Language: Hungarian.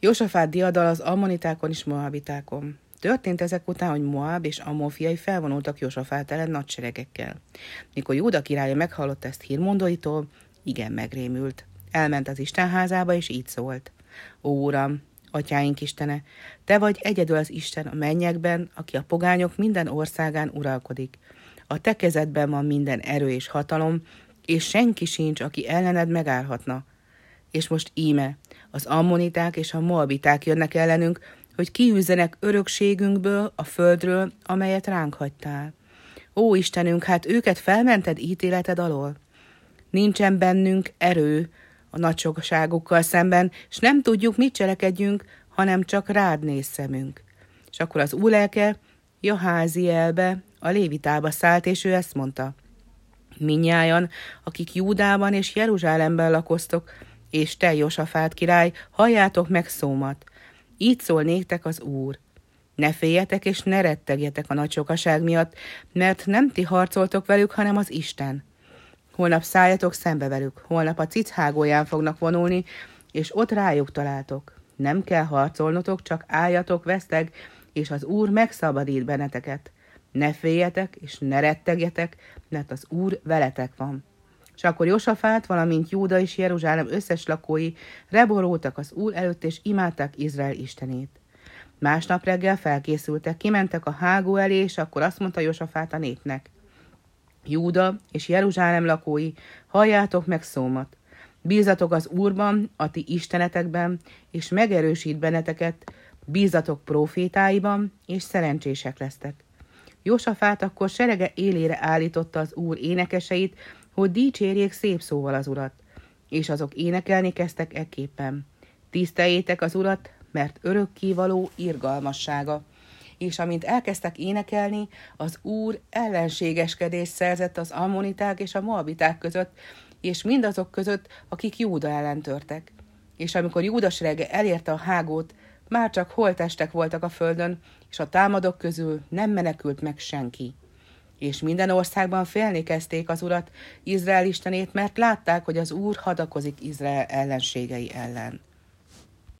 Jósafát diadal az ammonitákon és moabitákon. Történt ezek után, hogy Moab és Ammon fiai felvonultak Jósafát ellen nagy. Mikor Júda királya meghallotta ezt hírmondóitól, igen megrémült. Elment az Isten házába, és így szólt. Ó, Uram, atyáink Istene, te vagy egyedül az Isten a mennyekben, aki a pogányok minden országán uralkodik. A te kezedben van minden erő és hatalom, és senki sincs, aki ellened megállhatna. És most íme, az ammoniták és a moabiták jönnek ellenünk, hogy kiűzzenek örökségünkből, a földről, amelyet ránk hagytál. Ó Istenünk, hát őket felmented ítéleted alól? Nincsen bennünk erő a nagysokságukkal szemben, és nem tudjuk, mit cselekedjünk, hanem csak rád néz szemünk. És akkor az úr lelke Jaházielbe, a lévitába szállt, és ő ezt mondta. Minnyájan, akik Júdában és Jeruzsálemben lakoztok, és te, Josafát király, halljátok meg szómat. Így szól néktek az Úr. Ne féljetek és ne rettegjetek a nagy sokaság miatt, mert nem ti harcoltok velük, hanem az Isten. Holnap szálljatok szembe velük, holnap a cichhágóján fognak vonulni, és ott rájuk találtok. Nem kell harcolnotok, csak álljatok veszteg, és az Úr megszabadít benneteket. Ne féljetek, és ne rettegjetek, mert az Úr veletek van. És akkor Josafát, valamint Júda és Jeruzsálem összes lakói reborultak az Úr előtt, és imádták Izrael istenét. Másnap reggel felkészültek, kimentek a hágó elé, és akkor azt mondta Josafát a népnek. Júda és Jeruzsálem lakói, halljátok meg szómat. Bízatok az Úrban, a ti istenetekben, és megerősít benneteket, bízatok profétáiban, és szerencsések lesztek. Jósafát akkor serege élére állította az úr énekeseit, hogy dicsérjék szép szóval az urat. És azok énekelni kezdtek ekképpen. Tiszteljétek az urat, mert örökkévaló irgalmassága. És amint elkezdtek énekelni, az úr ellenségeskedést szerzett az ammoniták és a moabiták között, és mindazok között, akik Júda ellen törtek. És amikor Júda serege elérte a hágót, már csak holtestek voltak a földön, és a támadók közül nem menekült meg senki. És minden országban félni kezdték az urat, Izrael istenét, mert látták, hogy az úr hadakozik Izrael ellenségei ellen.